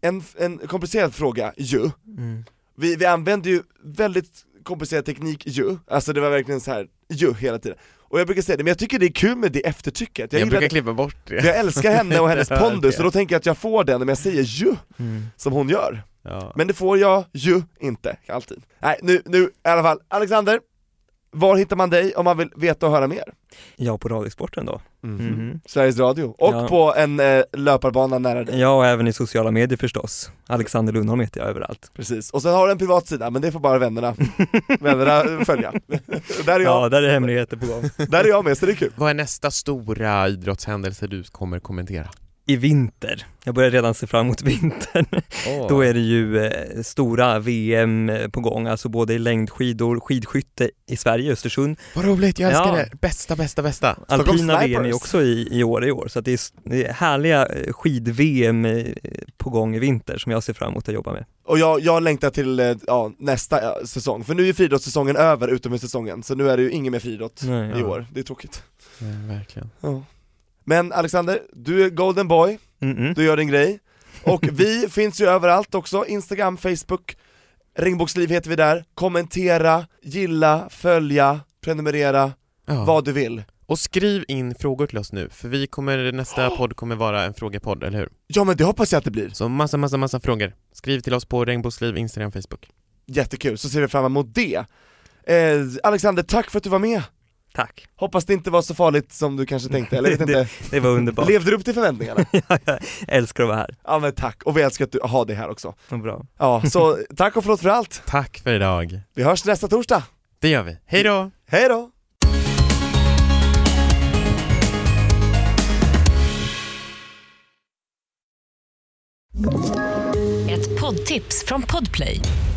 en, en komplicerad fråga, ju Mm. vi, vi använder ju väldigt komplicerad teknik ju, alltså det var verkligen så här ju hela tiden Och jag brukar säga det, men jag tycker det är kul med det eftertrycket Jag, Jag, brukar det, klippa bort det. jag älskar henne och hennes pondus, och då tänker jag att jag får den om jag säger ju, Mm. som hon gör Ja. Men det får jag ju inte, alltid. Nej, nu, nu i alla fall, Alexander, var hittar man dig om man vill veta och höra mer? Ja, på Radiosporten då. Mhm. Sveriges Radio, och Ja. på en eh, löparbana nära dig. Ja, och även i sociala medier förstås. Alexander Lundholm heter jag överallt. Precis, och sen har du en privat sida, men det får bara vännerna, vännerna följa. där, är Ja, jag, där är hemligheter på gång. där är jag med, så det är kul. Vad är nästa stora idrottshändelse du kommer kommentera? I vinter, jag börjar redan se fram emot vintern. Då är det ju eh, stora VM på gång, alltså både i längdskidor, skidskytte i Sverige, Östersund. Vad roligt, jag älskar Ja. det! Bästa, bästa, bästa! Alpina VM är också i, i år i år, så att det, är, det är härliga eh, skid-VM eh, på gång i vinter som jag ser fram emot att jobba med. Och jag, jag längtar till eh, ja, nästa eh, säsong, för nu är friidrottssäsongen över utomhussäsongen, så nu är det ju ingen mer friidrott i ja. år, det är tråkigt. Ja, verkligen. Ja. Men Alexander, du är golden boy, Mm-mm. du gör din grej, och vi finns ju överallt också, Instagram, Facebook, Regnbågsliv heter vi där, kommentera, gilla, följa, prenumerera, Ja. vad du vill. Och skriv in frågor till oss nu, för vi kommer, nästa podd kommer vara en frågepodd, eller hur? Ja men det hoppas jag att det blir, Så massa, massa, massa frågor. Skriv till oss på Regnbågsliv, Instagram, Facebook. jättekul, så ser vi fram emot det. Eh, Alexander, tack för att du var med! Tack, Hoppas det inte var så farligt som du kanske tänkte, eller vet inte, det var underbart. levde du upp till förväntningarna? jag älskar att vara här, Ja men tack, och vi älskar att du har dig här också. vad bra. Ja, så tack och förlåt för allt. Tack för idag! Vi hörs nästa torsdag. Det gör vi. Hej då! Hej då! Ett poddtips från Podplay.